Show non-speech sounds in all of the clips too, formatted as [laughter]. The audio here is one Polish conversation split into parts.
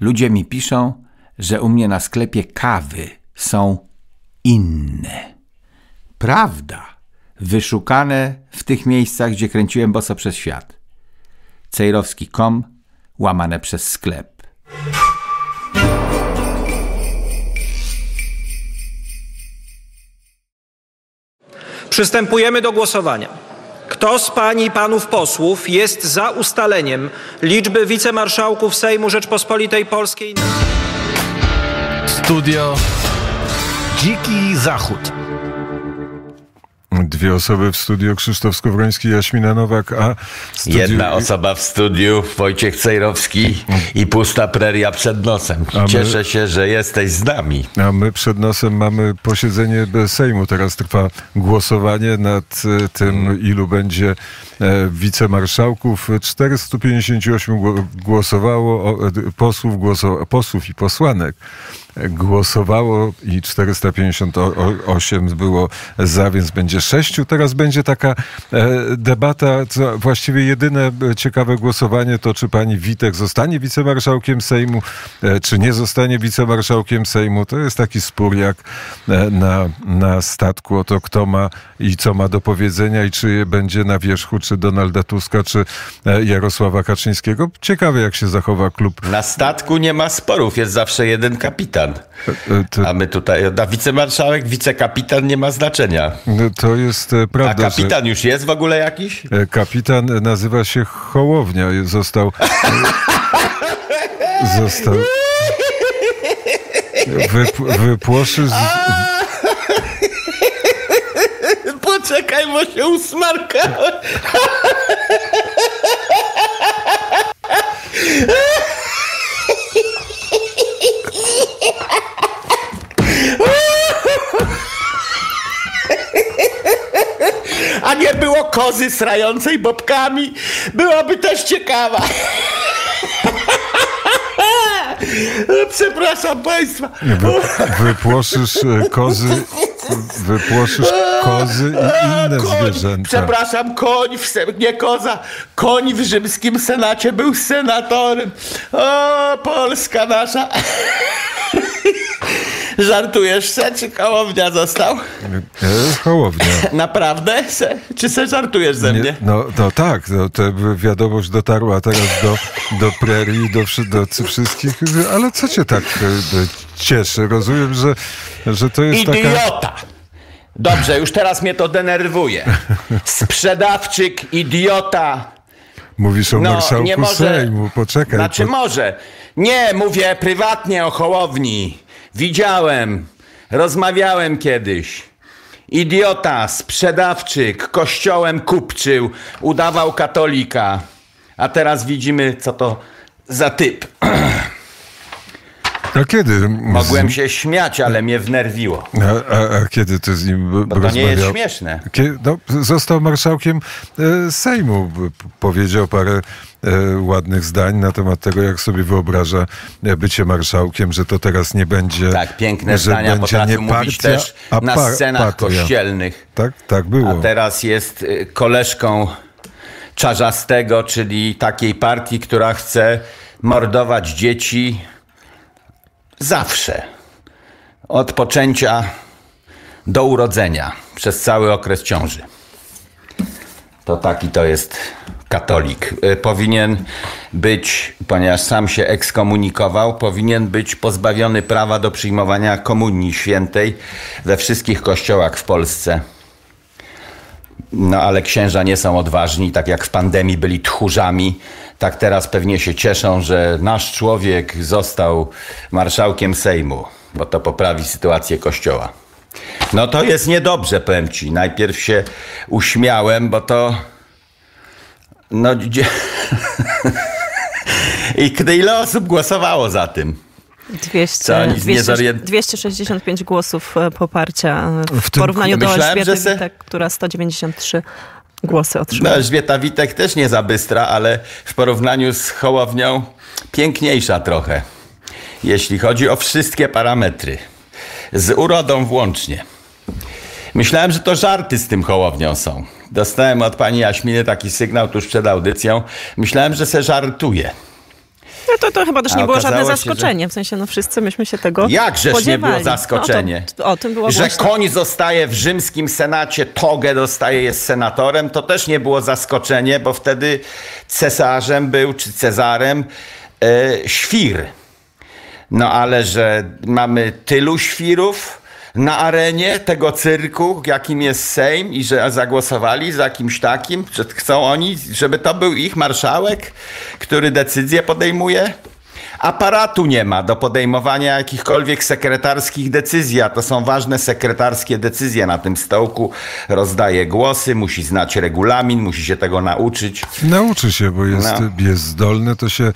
Ludzie mi piszą, że u mnie na sklepie kawy są inne. Prawda, wyszukane w tych miejscach, gdzie kręciłem boso przez świat. Cejrowski.com, łamane przez sklep. Przystępujemy do głosowania. Kto z pań i panów posłów jest za ustaleniem liczby wicemarszałków Sejmu Rzeczpospolitej Polskiej? Studio Dziki Zachód. Dwie osoby w studio, Krzysztof Skowroński, Jaśmina Nowak, a studio... Jedna osoba w studiu, Wojciech Cejrowski i pusta preria przed nosem. My- Cieszę się, że jesteś z nami. A my przed nosem mamy posiedzenie Sejmu. Teraz trwa głosowanie nad e, tym, ilu będzie e, wicemarszałków. 458 gło- głosowało, e, posłów, głoso, posłów i posłanek głosowało i 458 było za, więc będzie sześciu. Teraz będzie taka e, debata, co właściwie jedyne e, ciekawe głosowanie to, czy pani Witek zostanie wicemarszałkiem Sejmu, e, czy nie zostanie wicemarszałkiem Sejmu. To jest taki spór jak na, na statku o to, kto ma i co ma do powiedzenia i czy je będzie na wierzchu, czy Donalda Tuska, czy Jarosława Kaczyńskiego. Ciekawe, jak się zachowa klub. Na statku nie ma sporów, jest zawsze jeden kapitan. To, A my tutaj, a wicemarszałek, wicekapitan nie ma znaczenia. to jest e, A prawda, że... kapitan już jest w ogóle jakiś? E, Kapitan nazywa się Hołownia. Został. został. Wyp, wypłoszy. Z, Poczekaj, bo się usmarkałem. A nie było kozy srającej bobkami? Byłaby też ciekawa. [laughs] Przepraszam państwa. wy, wypłoszysz e, kozy. Wypłoszysz kozy i inne Koń, zwierzęta. Przepraszam, koń, w nie koza, koń w rzymskim senacie był senatorem. O, Polska nasza. [laughs] Żartujesz se, czy kołownia został? E, Hołownia. Naprawdę? Se? Czy se żartujesz ze mnie? Nie, no, no tak, no, to wiadomość dotarła teraz do, do prerii, do, do wszystkich. Ale co cię tak e, e, cieszy? Rozumiem, że, że to jest taka. Idiota! Dobrze, już teraz mnie to denerwuje. Sprzedawczyk, idiota. Mówisz o No, marszałku nie może- Sejmu. Poczekaj. Znaczy po- może. Nie, mówię prywatnie o Hołowni. Widziałem, rozmawiałem kiedyś. Idiota, sprzedawczyk, kościołem kupczył, udawał katolika. A teraz widzimy, co to za typ. [clears throat] A [laughs] kiedy? Mogłem się śmiać, ale mnie wnerwiło. A, a, a kiedy ty z nim Bo to nie jest rozmawiał? śmieszne. Kie- no, został marszałkiem e, Sejmu. Powiedział parę e, ładnych zdań na temat tego, jak sobie wyobraża e, bycie marszałkiem, że to teraz nie będzie. Tak, piękne zdania potrafił nie mówić partia, też na par- scenach partia. kościelnych. Tak, tak było. A teraz jest y, koleżką Czarzastego, czyli takiej partii, która chce mordować dzieci zawsze. Od poczęcia do urodzenia, przez cały okres ciąży. To taki to jest katolik. Y, Powinien być, ponieważ sam się ekskomunikował, powinien być pozbawiony prawa do przyjmowania komunii świętej we wszystkich kościołach w Polsce. No ale księża nie są odważni, tak jak w pandemii byli tchórzami, tak teraz pewnie się cieszą, że nasz człowiek został marszałkiem Sejmu, bo to poprawi sytuację kościoła. No to jest niedobrze, powiem ci. Najpierw się uśmiałem, bo to... No... gdzie- [laughs] I kiedy ile osób głosowało za tym? 200, Co, nic nie 200, zorient- 265 głosów e, poparcia e, w, W porównaniu do Elżbiety że se- Witek, która 193 głosy No, otrzymała. Elżbieta Witek też nie za bystra, ale w porównaniu z Hołownią piękniejsza trochę. Jeśli chodzi o wszystkie parametry. Z urodą włącznie. Myślałem, że to żarty z tym Hołownią są. Dostałem od pani Jaśminy taki sygnał tuż przed audycją. Myślałem, że se żartuje. No to, to chyba też nie było żadne okazało się, zaskoczenie. W sensie, no wszyscy myśmy się tego Jakżeż nie spodziewali. było zaskoczenie? No, to, o tym było Że koń zostaje w rzymskim senacie, togę dostaje, jest senatorem, to też nie było zaskoczenie, bo wtedy cesarzem był, czy cezarem, e, świr. No ale że mamy tylu świrów na arenie tego cyrku, jakim jest Sejm i że zagłosowali za kimś takim, że chcą oni, żeby to był ich marszałek, który decyzje podejmuje? Aparatu nie ma do podejmowania jakichkolwiek sekretarskich decyzji, a to są ważne sekretarskie decyzje na tym stołku. Rozdaje głosy, musi znać regulamin, musi się tego nauczyć. Nauczy się, bo jest, No. jest zdolny, to się e,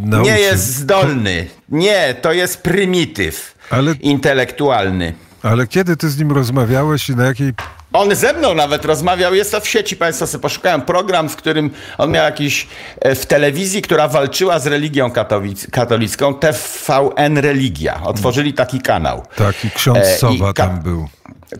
nauczy. Nie jest zdolny. Nie, to jest prymityw Ale- intelektualny. Ale kiedy ty z nim rozmawiałeś i na jakiej... On ze mną nawet rozmawiał, jest to w sieci, Państwo sobie poszukają program, w którym on miał jakiś, e, w telewizji, która walczyła z religią katolic- katolicką, TVN Religia. Otworzyli taki kanał. Taki ksiądz E, i Sowa ka- tam był.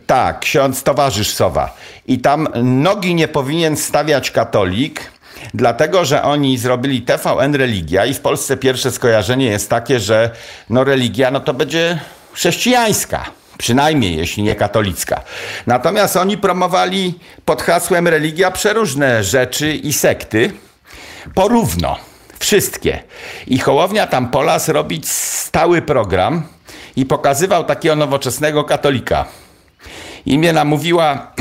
Tak, ksiądz towarzysz Sowa. I tam nogi nie powinien stawiać katolik, dlatego że oni zrobili TVN Religia i w Polsce pierwsze skojarzenie jest takie, że no religia no to będzie chrześcijańska. Przynajmniej, jeśli nie katolicka. Natomiast oni promowali pod hasłem religia przeróżne rzeczy i sekty porówno. Wszystkie. I Hołownia tam Polas robić stały program i pokazywał takiego nowoczesnego katolika. I mnie namówiła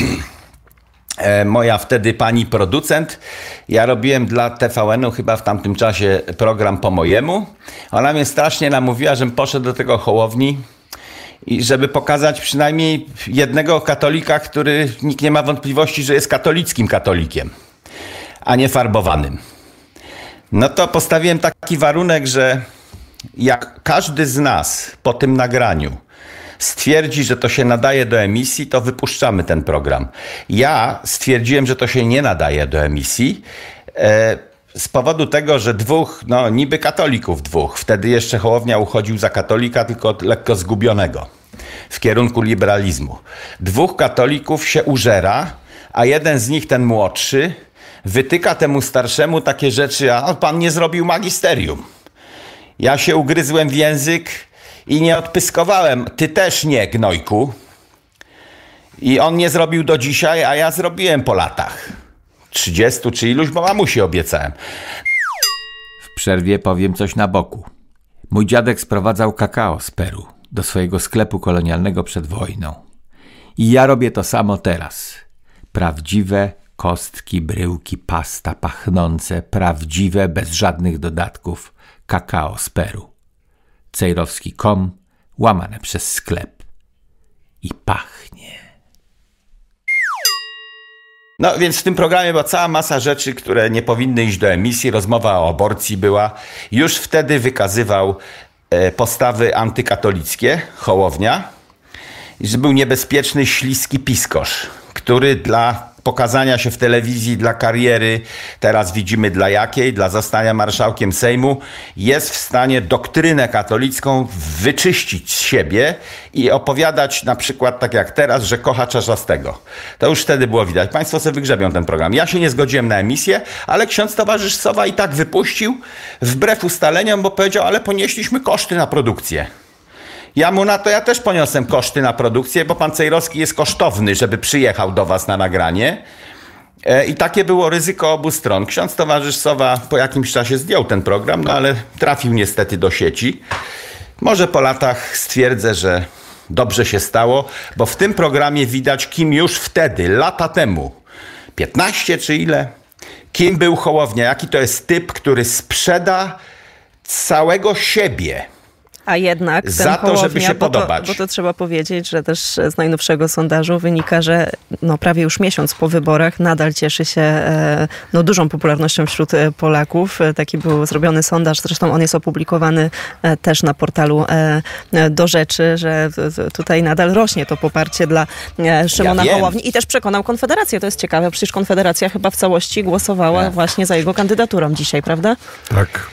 [clears throat] e, moja wtedy pani producent. Ja robiłem dla TVN-u chyba w tamtym czasie program po mojemu. Ona mnie strasznie namówiła, żebym poszedł do tego Hołowni i żeby pokazać przynajmniej jednego katolika, który nikt nie ma wątpliwości, że jest katolickim katolikiem, a nie farbowanym. No to postawiłem taki warunek, że jak każdy z nas po tym nagraniu stwierdzi, że to się nadaje do emisji, to wypuszczamy ten program. Ja stwierdziłem, że to się nie nadaje do emisji. E, z powodu tego, że dwóch, no niby katolików dwóch, wtedy jeszcze Hołownia uchodził za katolika, tylko lekko zgubionego w kierunku liberalizmu. Dwóch katolików się użera, a jeden z nich, ten młodszy, wytyka temu starszemu takie rzeczy, a pan nie zrobił magisterium. Ja się ugryzłem w język i nie odpyskowałem. Ty też nie, gnojku. I on nie zrobił do dzisiaj, a ja zrobiłem po latach. 30 czy iluś, bo mamusi obiecałem. W przerwie powiem coś na boku. Mój dziadek sprowadzał kakao z Peru do swojego sklepu kolonialnego przed wojną. I ja robię to samo teraz. Prawdziwe kostki, bryłki, pasta pachnące, prawdziwe, bez żadnych dodatków, kakao z Peru. Cejrowski.com, łamane przez sklep. I pachnie. No więc w tym programie była cała masa rzeczy, które nie powinny iść do emisji. Rozmowa o aborcji była. Już wtedy wykazywał e, postawy antykatolickie, Hołownia, że był niebezpieczny, śliski piskosz, który dla pokazania się w telewizji, dla kariery, teraz widzimy dla jakiej, dla zostania marszałkiem Sejmu, jest w stanie doktrynę katolicką wyczyścić z siebie i opowiadać na przykład tak jak teraz, że kocha Czarzastego. To już wtedy było widać. Państwo sobie wygrzebią ten program. Ja się nie zgodziłem na emisję, ale ksiądz towarzysz Sowa i tak wypuścił wbrew ustaleniom, bo powiedział, ale ponieśliśmy koszty na produkcję. Ja mu na to, ja też poniosłem koszty na produkcję, bo pan Cejrowski jest kosztowny, żeby przyjechał do was na nagranie. E, I takie było ryzyko obu stron. Ksiądz towarzysz Sowa po jakimś czasie zdjął ten program, no ale trafił niestety do sieci. Może po latach stwierdzę, że dobrze się stało, bo w tym programie widać, kim już wtedy, lata temu, 15 czy ile, kim był Hołownia, jaki to jest typ, który sprzeda całego siebie A jednak ten Za to, żeby się bo to, podobać. bo to trzeba powiedzieć, że też z najnowszego sondażu wynika, że no prawie już miesiąc po wyborach nadal cieszy się e, no, dużą popularnością wśród e, Polaków. E, Taki był zrobiony sondaż, zresztą on jest opublikowany e, też na portalu e, e, Do Rzeczy, że tutaj nadal rośnie to poparcie dla e, Szymona wiem. Hołowni i też przekonał Konfederację. To jest ciekawe, przecież Konfederacja chyba w całości głosowała Tak. właśnie za jego kandydaturą dzisiaj, prawda? Tak.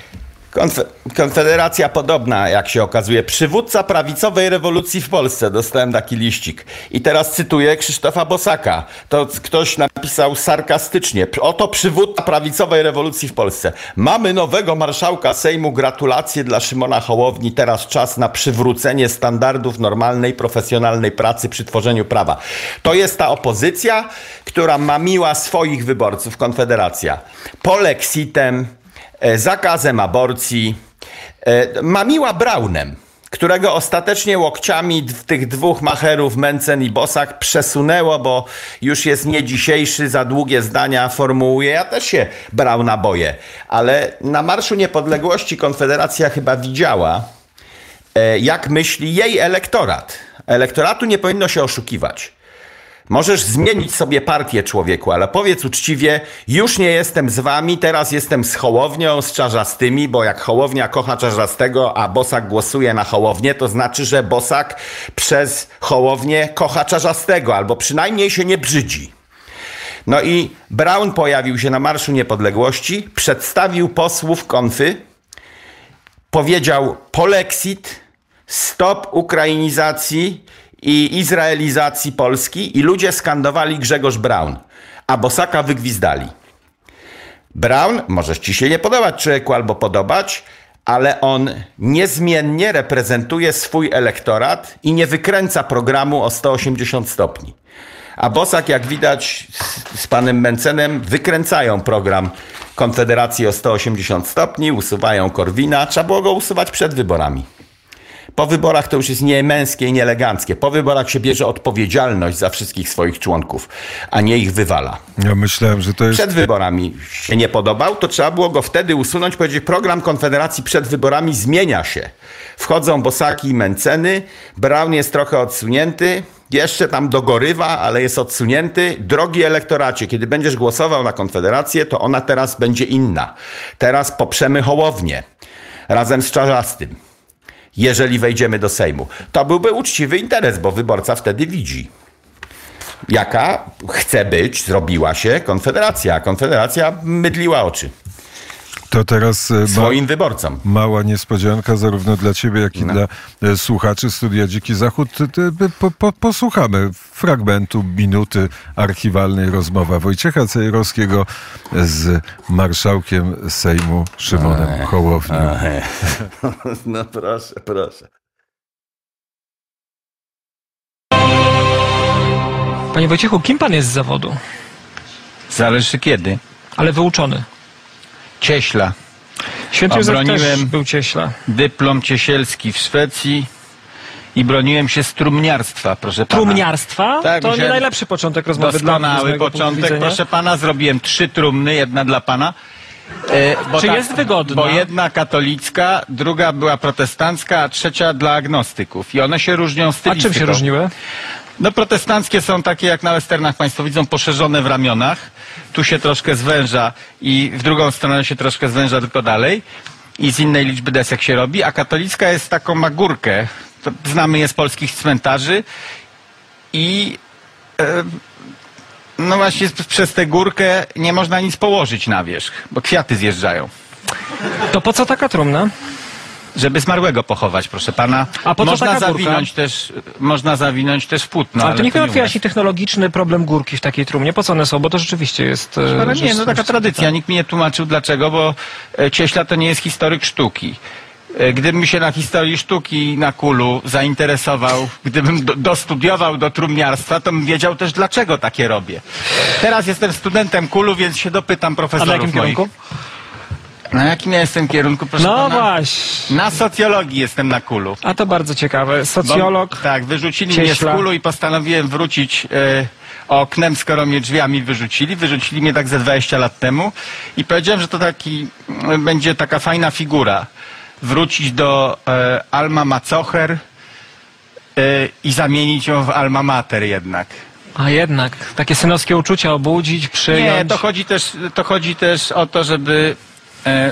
Konfe- Konfederacja podobna, jak się okazuje. Przywódca prawicowej rewolucji w Polsce. Dostałem taki liścik. I teraz cytuję Krzysztofa Bosaka. To ktoś napisał sarkastycznie. Oto przywódca prawicowej rewolucji w Polsce. Mamy nowego marszałka Sejmu. Gratulacje dla Szymona Hołowni. Teraz czas na przywrócenie standardów normalnej, profesjonalnej pracy przy tworzeniu prawa. To jest ta opozycja, która mamiła swoich wyborców, Konfederacja. Polexitem, zakazem aborcji, e, mamiła Braunem, którego ostatecznie łokciami tych dwóch macherów, Mencen i Bosak, przesunęło, bo już jest nie dzisiejszy, za długie zdania formułuje. Ja też się Brauna boję, ale na Marszu Niepodległości Konfederacja chyba widziała, e, jak myśli jej elektorat. Elektoratu nie powinno się oszukiwać. Możesz zmienić sobie partię człowieku, ale powiedz uczciwie, już nie jestem z wami, teraz jestem z Hołownią, z Czarzastymi, bo jak Hołownia kocha Czarzastego, a Bosak głosuje na Hołownię, to znaczy, że Bosak przez Hołownię kocha Czarzastego, albo przynajmniej się nie brzydzi. No i Brown pojawił się na Marszu Niepodległości, przedstawił posłów konfy, powiedział polexit, stop ukrainizacji i izraelizacji Polski i ludzie skandowali Grzegorz Braun, a Bosaka wygwizdali. Brown, możesz ci się nie podobać człowieku albo podobać, ale on niezmiennie reprezentuje swój elektorat i nie wykręca programu o 180 stopni. A Bosak, jak widać z, z panem Mencenem, wykręcają program Konfederacji o 180 stopni, usuwają Korwina. Trzeba było go usuwać przed wyborami. Po wyborach to już jest niemęskie i nieeleganckie. Po wyborach się bierze odpowiedzialność za wszystkich swoich członków, a nie ich wywala. Ja myślałem, że to jest... Przed wyborami się nie podobał, to trzeba było go wtedy usunąć, powiedzieć, program Konfederacji przed wyborami zmienia się. Wchodzą Bosaki i Menceny, Brown jest trochę odsunięty, jeszcze tam dogorywa, ale jest odsunięty. Drogi elektoracie, kiedy będziesz głosował na Konfederację, to ona teraz będzie inna. Teraz poprzemy Hołownię razem z Czarzastym, jeżeli wejdziemy do Sejmu. To byłby uczciwy interes, bo wyborca wtedy widzi jaka chce być, zrobiła się Konfederacja. Konfederacja mydliła oczy To teraz e, ma, swoim wyborcom. mała niespodzianka zarówno dla ciebie, jak i No. dla e, słuchaczy Studia Dziki Zachód. Po, po, posłuchamy fragmentu minuty archiwalnej rozmowa Wojciecha Cejrowskiego z marszałkiem Sejmu Szymonem Hołownią. [laughs] No proszę, proszę. Panie Wojciechu, kim pan jest z zawodu? Zależy kiedy. Ale wyuczony. Cieśla. Święty Józef Obroniłem- był cieśla. Dyplom ciesielski w Szwecji i broniłem się z trumniarstwa, proszę pana. Trumniarstwa? Tak, to nie musiałem- najlepszy początek rozmowy dla mnie, z Doskonały mojego punktu początek. widzenia. Proszę pana, zrobiłem trzy trumny, jedna dla pana. E, bo Czy jest wygodna? Bo jedna katolicka, druga była protestancka, a trzecia dla agnostyków. I one się różnią A stylistyką. czym się różniły? No protestanckie są takie jak na westernach Państwo widzą, poszerzone w ramionach. Tu się troszkę zwęża i w drugą stronę się troszkę zwęża tylko dalej. I z innej liczby desek się robi. A katolicka jest taką ma górkę. To znamy je z polskich cmentarzy. I e, no właśnie przez tę górkę nie można nic położyć na wierzch, bo kwiaty zjeżdżają. To po co taka trumna? Żeby zmarłego pochować, proszę pana. A po co można taka górka? zawinąć też, można zawinąć też w płótno. ale to niech nas. wyjaśni technologiczny problem górki w takiej trumnie. Po co one są? Bo to rzeczywiście jest... e, Ale nie, no taka tradycja. Nikt mi nie tłumaczył dlaczego, bo e, Cieśla to nie jest historyk sztuki. E, Gdybym się na historii sztuki na kulu zainteresował, gdybym do, dostudiował do trumniarstwa, to bym wiedział też dlaczego takie robię. Teraz jestem studentem kulu, więc się dopytam A profesorów na jakim moich. kierunku? Na jakim ja jestem kierunku, proszę No pana? właśnie. Na socjologii jestem na kulu. A to bardzo ciekawe. Bo, Socjolog. tak, wyrzucili mnie z Cieśla. kulu i postanowiłem wrócić e, oknem, skoro mnie drzwiami wyrzucili. Wyrzucili mnie tak ze 20 lat temu i powiedziałem, że to taki, będzie taka fajna figura. Wrócić do e, Alma Macocher e, i zamienić ją w Alma Mater jednak. A jednak, takie synowskie uczucia obudzić, przyjąć. Nie, to chodzi też, to chodzi też o to, żeby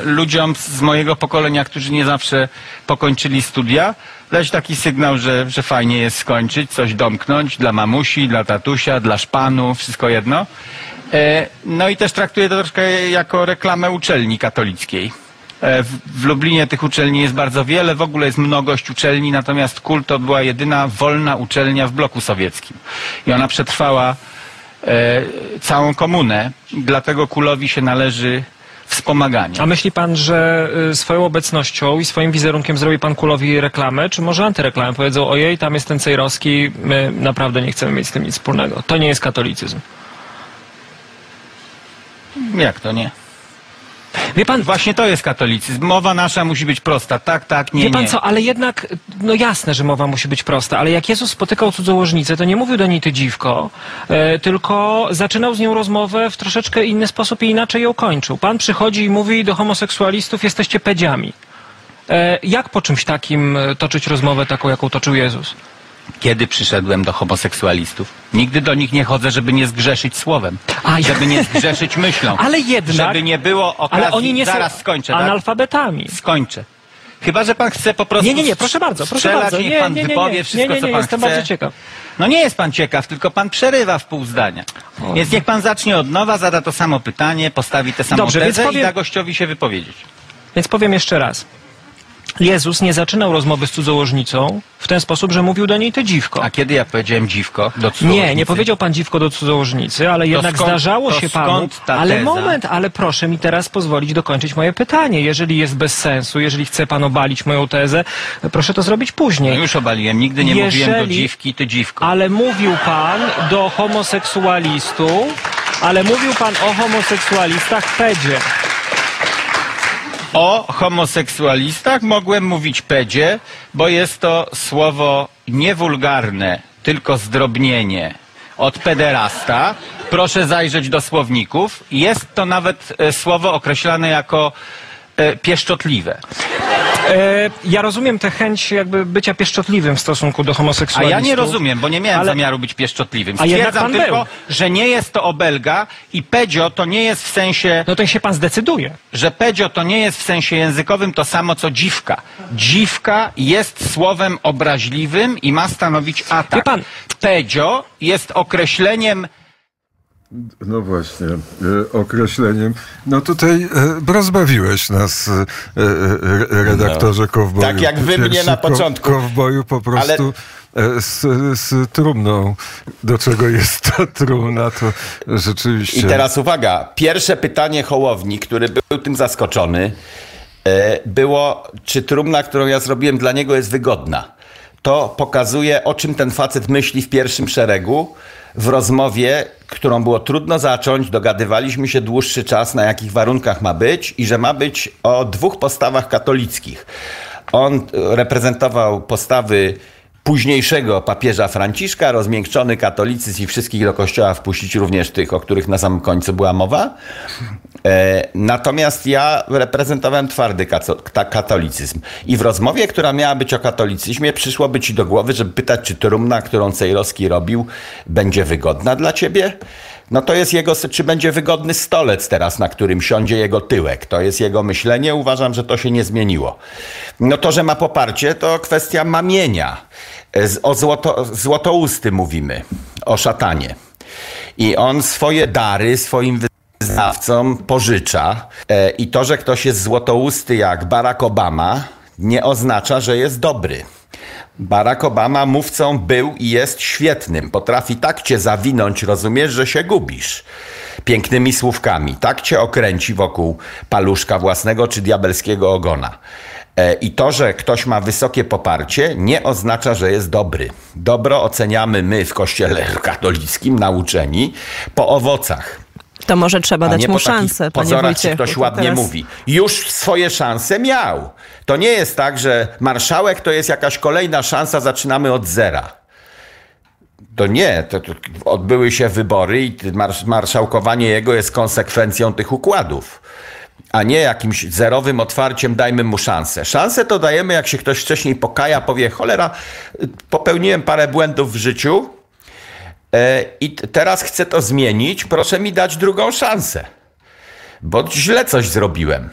ludziom z mojego pokolenia, którzy nie zawsze pokończyli studia, dać taki sygnał, że, że fajnie jest skończyć, coś domknąć dla mamusi, dla tatusia, dla szpanu, wszystko jedno. E, no i też traktuję to troszkę jako reklamę uczelni katolickiej. E, W, Lublinie tych uczelni jest bardzo wiele, w ogóle jest mnogość uczelni, natomiast KUL to była jedyna wolna uczelnia w bloku sowieckim. I ona przetrwała e, całą komunę, dlatego KULowi się należy wspomaganie. A myśli pan, że y, swoją obecnością i swoim wizerunkiem zrobi pan Kulowi reklamę, czy może antyreklamę? Powiedzą, ojej, tam jest ten Cejrowski, my naprawdę nie chcemy mieć z tym nic wspólnego. To nie jest katolicyzm. Jak to nie? Wie pan, Właśnie to jest katolicyzm. Mowa nasza musi być prosta. Tak, tak, nie, Wie pan nie. co, ale jednak, no jasne, że mowa musi być prosta, ale jak Jezus spotykał cudzołożnicę, to nie mówił do niej ty dziwko, e, tylko zaczynał z nią rozmowę w troszeczkę inny sposób i inaczej ją kończył. Pan przychodzi i mówi do homoseksualistów, jesteście pedziami. E, jak po czymś takim e, toczyć rozmowę taką, jaką toczył Jezus? Kiedy przyszedłem do homoseksualistów? Nigdy do nich nie chodzę, żeby nie zgrzeszyć słowem. A, żeby nie zgrzeszyć myślą. [laughs] Ale jednak- Żeby nie było okazji... Ale oni nie Zaraz są skończę, tak? analfabetami. Skończę. Chyba, że pan chce po prostu Nie, nie, nie, proszę bardzo, proszę strzelać, bardzo. Nie, pan nie, nie, wypowie nie, wszystko, nie, nie, co nie, pan jestem chce. bardzo ciekaw. No nie jest pan ciekaw, tylko pan przerywa w pół zdania. Więc niech pan zacznie od nowa, zada to samo pytanie, postawi tę samą Dobrze, tezę powiem- i da gościowi się wypowiedzieć. Więc powiem jeszcze raz. Jezus nie zaczynał rozmowy z cudzołożnicą w ten sposób, że mówił do niej ty dziwko. A kiedy ja powiedziałem dziwko do cudzołożnicy? Nie, nie powiedział pan dziwko do cudzołożnicy, ale jednak skąd- zdarzało to się panu. ale teza? moment, ale proszę mi teraz pozwolić dokończyć moje pytanie. Jeżeli jest bez sensu, jeżeli chce pan obalić moją tezę, proszę to zrobić No później. już obaliłem, nigdy nie mówiłem do Jeżeli- dziwki, ty dziwko. Ale mówił pan do homoseksualistów, ale mówił pan o homoseksualistach pedzie. O homoseksualistach mogłem mówić pedzie, bo jest to słowo niewulgarne, tylko zdrobnienie od pederasta. Proszę zajrzeć do słowników. Jest to nawet e, słowo określane jako pieszczotliwe. E, ja rozumiem tę chęć jakby bycia pieszczotliwym w stosunku do A homoseksualistów. ja nie rozumiem, bo nie miałem Ale- zamiaru być pieszczotliwym. A Stwierdzam tylko, był. że nie jest to obelga i pedzio to nie jest w sensie No to się pan zdecyduje. że pedzio to nie jest w sensie językowym to samo co dziwka. Dziwka jest słowem obraźliwym i ma stanowić atak. Wie pan- Pedzio jest określeniem No właśnie, e, określeniem. No tutaj e, rozbawiłeś nas, e, redaktorze Kowboju. tak jak wy mnie na początku. Kowboju po prostu e, z, z trumną. Do czego jest ta trumna, to rzeczywiście... I teraz uwaga, pierwsze pytanie Hołowni, który był tym zaskoczony, było, czy trumna, którą ja zrobiłem dla niego jest wygodna. To pokazuje, o czym ten facet myśli w pierwszym szeregu. W rozmowie, którą było trudno zacząć, dogadywaliśmy się dłuższy czas, na jakich warunkach ma być i że ma być o dwóch postawach katolickich. On e, reprezentował postawy późniejszego papieża Franciszka, rozmiękczony katolicyzm i wszystkich do kościoła wpuścić, również tych, o których na samym końcu była mowa. E, natomiast ja reprezentowałem twardy katolicyzm. I w rozmowie, która miała być o katolicyzmie, przyszłoby ci do głowy, żeby pytać, czy trumna, którą Cejrowski robił, będzie wygodna dla ciebie? No to jest jego, czy będzie wygodny stolec teraz, na którym siądzie jego tyłek. To jest jego myślenie. Uważam, że to się nie zmieniło. No to, że ma poparcie, to kwestia mamienia. E, O złoto, złotousty mówimy, o szatanie. I on swoje dary swoim wyznawcom pożycza. E, I to, że ktoś jest złotousty jak Barack Obama, nie oznacza, że jest dobry. Barack Obama mówcą był i jest świetnym. Potrafi tak cię zawinąć, rozumiesz, że się gubisz. Pięknymi słówkami. Tak cię okręci wokół paluszka własnego czy diabelskiego ogona. E, I to, że ktoś ma wysokie poparcie, nie oznacza, że jest dobry. Dobro oceniamy my w kościele katolickim, nauczeni, po owocach. To może trzeba dać mu szansę, panie Wojciechu. ktoś To ładnie teraz- mówi. Już swoje szanse miał. To nie jest tak, że marszałek to jest jakaś kolejna szansa, zaczynamy od zera. To nie, to, to odbyły się wybory i marsz, marszałkowanie jego jest konsekwencją tych układów. A nie jakimś zerowym otwarciem dajmy mu szansę. Szansę to dajemy, jak się ktoś wcześniej pokaja, powie, cholera, popełniłem parę błędów w życiu, I t- teraz chcę to zmienić, proszę mi dać drugą szansę. Bo źle coś zrobiłem.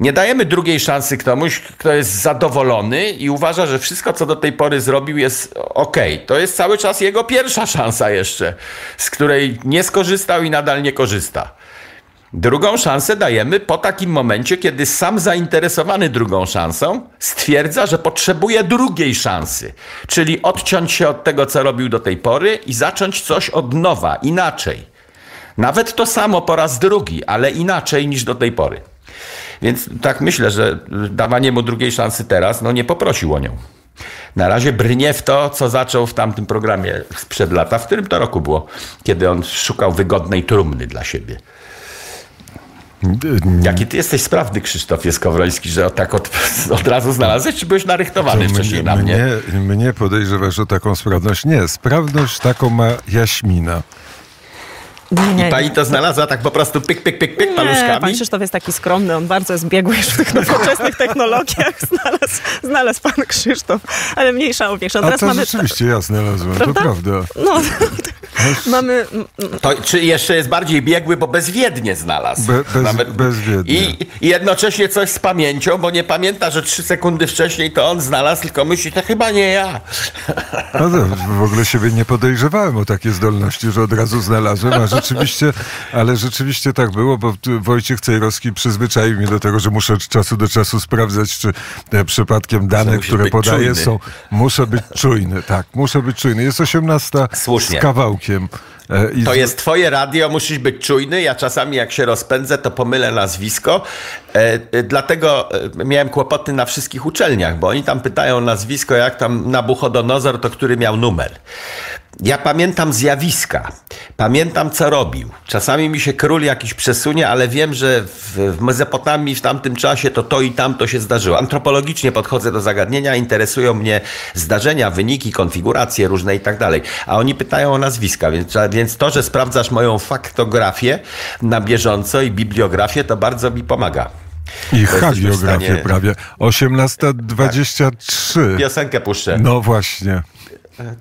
Nie dajemy drugiej szansy komuś, kto jest zadowolony i uważa, że wszystko, co do tej pory zrobił, jest ok. To jest cały czas jego pierwsza szansa jeszcze, z której nie skorzystał i nadal nie korzysta. Drugą szansę dajemy po takim momencie, kiedy sam zainteresowany drugą szansą stwierdza, że potrzebuje drugiej szansy, czyli odciąć się od tego, co robił do tej pory i zacząć coś od nowa, inaczej. Nawet to samo po raz drugi, ale inaczej niż do tej pory. Więc tak myślę, że dawanie mu drugiej szansy teraz, no nie poprosił o nią. Na razie brnie w to, co zaczął w tamtym programie sprzed lata, w którym to roku było, kiedy on szukał wygodnej trumny dla siebie. Jaki ty jesteś sprawny, Krzysztofie Skowroński, że tak od, [laughs] od razu znalazłeś, czy byłeś narychtowany To wcześniej na mnie? mnie, mnie podejrzewasz o taką sprawność. Nie, sprawność taką ma Jaśmina. Nie, nie, I pani to znalazła tak po prostu pyk, pyk, pyk, pyk Nie, paluszkami? pan Krzysztof jest taki skromny, on bardzo jest biegły już w tych nowoczesnych technologiach. [laughs] Znalazł, znalazł pan Krzysztof, ale mniejsza o większa. A Teraz to mamy... rzeczywiście ja znalazłem, Prawda? to prawda. No, [laughs] [laughs] mamy... To, czy jeszcze jest bardziej biegły, bo bezwiednie znalazł. Be- bez- bezwiednie. I, I jednocześnie coś z pamięcią, bo nie pamięta, że trzy sekundy wcześniej to on znalazł, tylko myśli, to chyba nie ja. No to w ogóle siebie nie podejrzewałem o takie zdolności, że od razu znalazłem, a [laughs] rzeczywiście, ale rzeczywiście tak było, bo Wojciech Cejrowski przyzwyczaił mnie do tego, że muszę od czasu do czasu sprawdzać, czy e, przypadkiem dane, które podaję czujny. są... Muszę być czujny, tak, muszę być czujny. Jest 18 Słusznie. z kawałkiem. E, I To jest twoje radio, musisz być czujny. Ja czasami jak się rozpędzę, to pomylę nazwisko. E, e, dlatego miałem kłopoty na wszystkich uczelniach, bo oni tam pytają nazwisko, jak tam Nabuchodonozor, to który miał numer. Ja pamiętam zjawiska, pamiętam co robił. Czasami mi się król jakiś przesunie, ale wiem, że w, w Mezopotamii w tamtym czasie to to i tamto się zdarzyło. Antropologicznie podchodzę do zagadnienia, interesują mnie zdarzenia, wyniki, konfiguracje różne i tak dalej. A oni pytają o nazwiska, więc, więc to, że sprawdzasz moją faktografię na bieżąco i bibliografię, to bardzo mi pomaga. I hagiografię stanie- prawie. 18.23. Piosenkę puszczę. No właśnie.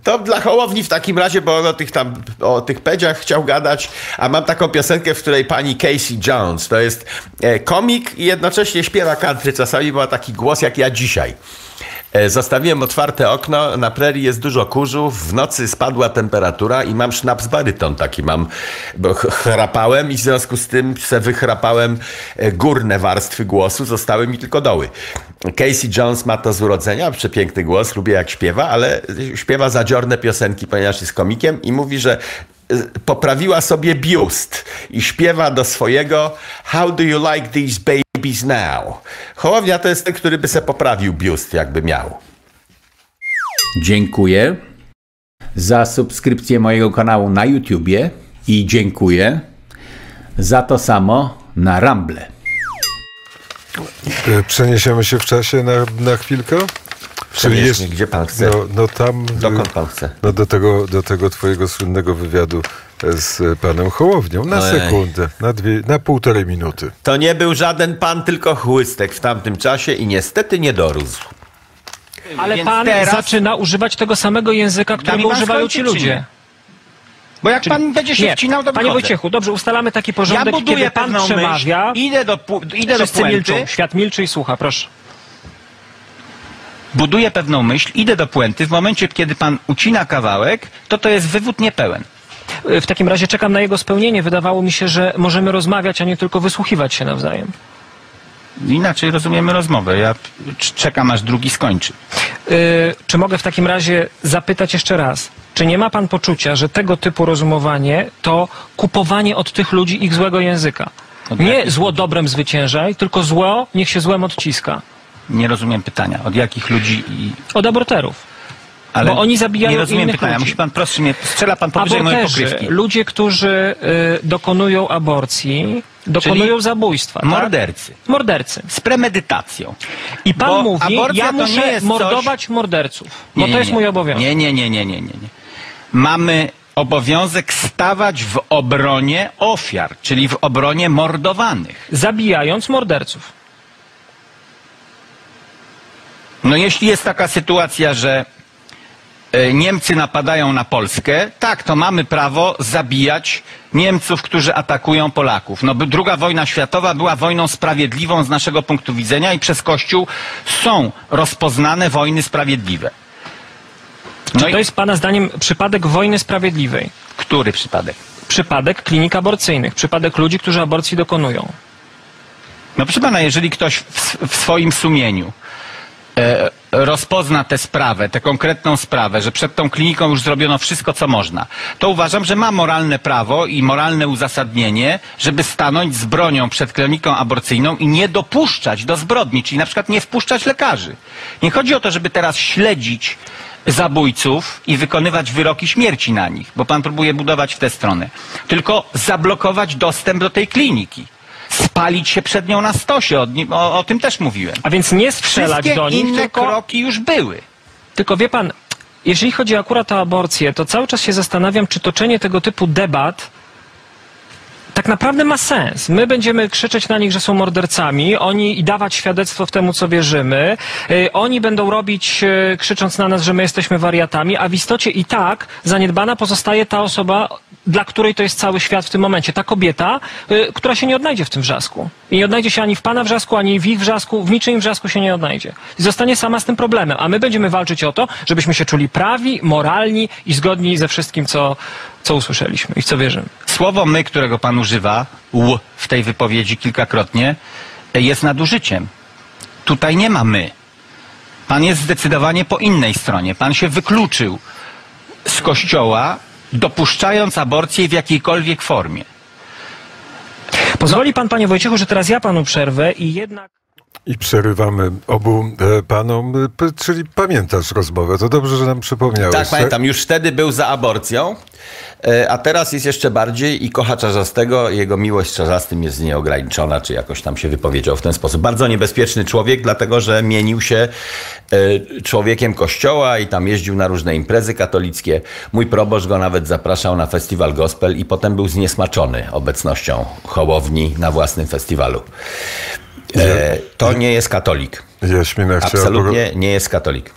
To dla Hołowni w takim razie, bo on o tych tam, o tych pedziach chciał gadać, a mam taką piosenkę, w której pani Casey Jones, to jest e, komik i jednocześnie śpiewa country, czasami ma taki głos jak ja dzisiaj. E, Zostawiłem otwarte okno, na prerii jest dużo kurzu, w nocy spadła temperatura i mam sznaps baryton taki mam, bo ch- chrapałem i w związku z tym se wychrapałem e, górne warstwy głosu, zostały mi tylko doły. Casey Jones ma to z urodzenia, przepiękny głos, lubię jak śpiewa, ale śpiewa zadziorne piosenki, ponieważ jest komikiem i mówi, że poprawiła sobie biust i śpiewa do swojego How do you like these babies now? Hołownia to jest ten, który by se poprawił biust, jakby miał. Dziękuję za subskrypcję mojego kanału na YouTubie i dziękuję za to samo na Rumble. E, Przeniesiemy się w czasie na, na chwilkę? Przenieśmy, gdzie pan chce. No, no tam... Dokąd pan chce? No do tego, do tego twojego słynnego wywiadu z panem Hołownią. Na Ojej. sekundę, na, dwie, na półtorej minuty. To nie był żaden pan, tylko chłystek w tamtym czasie i niestety nie dorósł. Ale Więc pan teraz- zaczyna używać tego samego języka, którego używają ci ludzie. Bo jak pan będzie się Nie, wcinał, to panie wychodzę. Wojciechu, dobrze, ustalamy taki ja porządek, buduję kiedy pan przemawia. myśl, idę do, idę do puenty, milczą, świat milczy i słucha, proszę. Buduję pewną myśl, idę do puenty, w momencie, kiedy pan ucina kawałek, to to jest wywód niepełen. Y, W takim razie czekam na jego spełnienie. Wydawało mi się, że możemy rozmawiać, a nie tylko wysłuchiwać się nawzajem. Inaczej rozumiemy rozmowę. Ja czekam, aż drugi skończy. Y, czy mogę w takim razie zapytać jeszcze raz? Czy nie ma pan poczucia, że tego typu rozumowanie to kupowanie od tych ludzi ich złego języka? Nie zło dobrem zwyciężaj, tylko zło niech się złem odciska. Nie rozumiem pytania. Od jakich ludzi i... Od aborterów. Ale Bo oni zabijają Nie rozumiem innych pytania. ludzi. Musi pan proszę mnie... Strzela pan powyżej mojej pokrywki. ludzie, którzy y, dokonują aborcji, dokonują zabójstwa. tak? Mordercy. Mordercy. Z premedytacją. I pan Bo mówi, ja to muszę jest mordować morderców, bo Nie, to nie, jest nie. mój obowiązek. Nie, nie, nie, nie, nie, nie. nie. Mamy obowiązek stawać w obronie ofiar, czyli w obronie mordowanych. Zabijając morderców. No jeśli jest taka sytuacja, że e, Niemcy napadają na Polskę, tak, to mamy prawo zabijać Niemców, którzy atakują Polaków. No, druga wojna światowa była wojną sprawiedliwą z naszego punktu widzenia i przez Kościół są rozpoznane wojny sprawiedliwe. No Czy i to jest pana zdaniem przypadek wojny sprawiedliwej? który przypadek? przypadek klinik aborcyjnych, przypadek ludzi, którzy aborcji dokonują. No proszę pana, jeżeli ktoś w, w swoim sumieniu rozpozna tę sprawę, tę konkretną sprawę, że przed tą kliniką już zrobiono wszystko, co można, to uważam, że ma moralne prawo i moralne uzasadnienie, żeby stanąć z bronią przed kliniką aborcyjną i nie dopuszczać do zbrodni, czyli na przykład nie wpuszczać lekarzy. Nie chodzi o to, żeby teraz śledzić zabójców i wykonywać wyroki śmierci na nich, bo pan próbuje budować w tę stronę, tylko zablokować dostęp do tej kliniki. Spalić się przed nią na stosie, o, o, o tym też mówiłem. A więc nie strzelać Wszystkie do nich, inne tylko, kroki już były. tylko wie pan, jeżeli chodzi akurat o aborcję, to cały czas się zastanawiam, czy toczenie tego typu debat tak naprawdę ma sens. My będziemy krzyczeć na nich, że są mordercami, oni i dawać świadectwo w temu, co wierzymy. Y, oni będą robić, y, krzycząc na nas, że my jesteśmy wariatami, a w istocie i tak zaniedbana pozostaje ta osoba, dla której to jest cały świat w tym momencie. Ta kobieta, y, która się nie odnajdzie w tym wrzasku. I nie odnajdzie się ani w pana wrzasku, ani w ich wrzasku, w niczym wrzasku się nie odnajdzie. I zostanie sama z tym problemem. A my będziemy walczyć o to, żebyśmy się czuli prawi, moralni i zgodni ze wszystkim, co, co usłyszeliśmy i w co wierzymy. Słowo my, którego pan używa, ł, w tej wypowiedzi kilkakrotnie, jest nadużyciem. Tutaj nie ma my. Pan jest zdecydowanie po innej stronie. Pan się wykluczył z kościoła, dopuszczając aborcję w jakiejkolwiek formie. Pozwoli pan, panie Wojciechu, że teraz ja panu przerwę i jednak... I przerywamy obu e, panom, e, czyli pamiętasz rozmowę, to dobrze, że nam przypomniałeś. Tak, pamiętam. Już wtedy był za aborcją, e, a teraz jest jeszcze bardziej i kocha Czarzastego. Jego miłość Czarzastym jest nieograniczona, czy jakoś tam się wypowiedział w ten sposób. Bardzo niebezpieczny człowiek, dlatego że mienił się człowiekiem kościoła i tam jeździł na różne imprezy katolickie. Mój proboszcz go nawet zapraszał na festiwal gospel i potem był zniesmaczony obecnością Hołowni na własnym festiwalu. To nie jest katolik. Jaśmina chciała... Absolutnie nie jest katolik.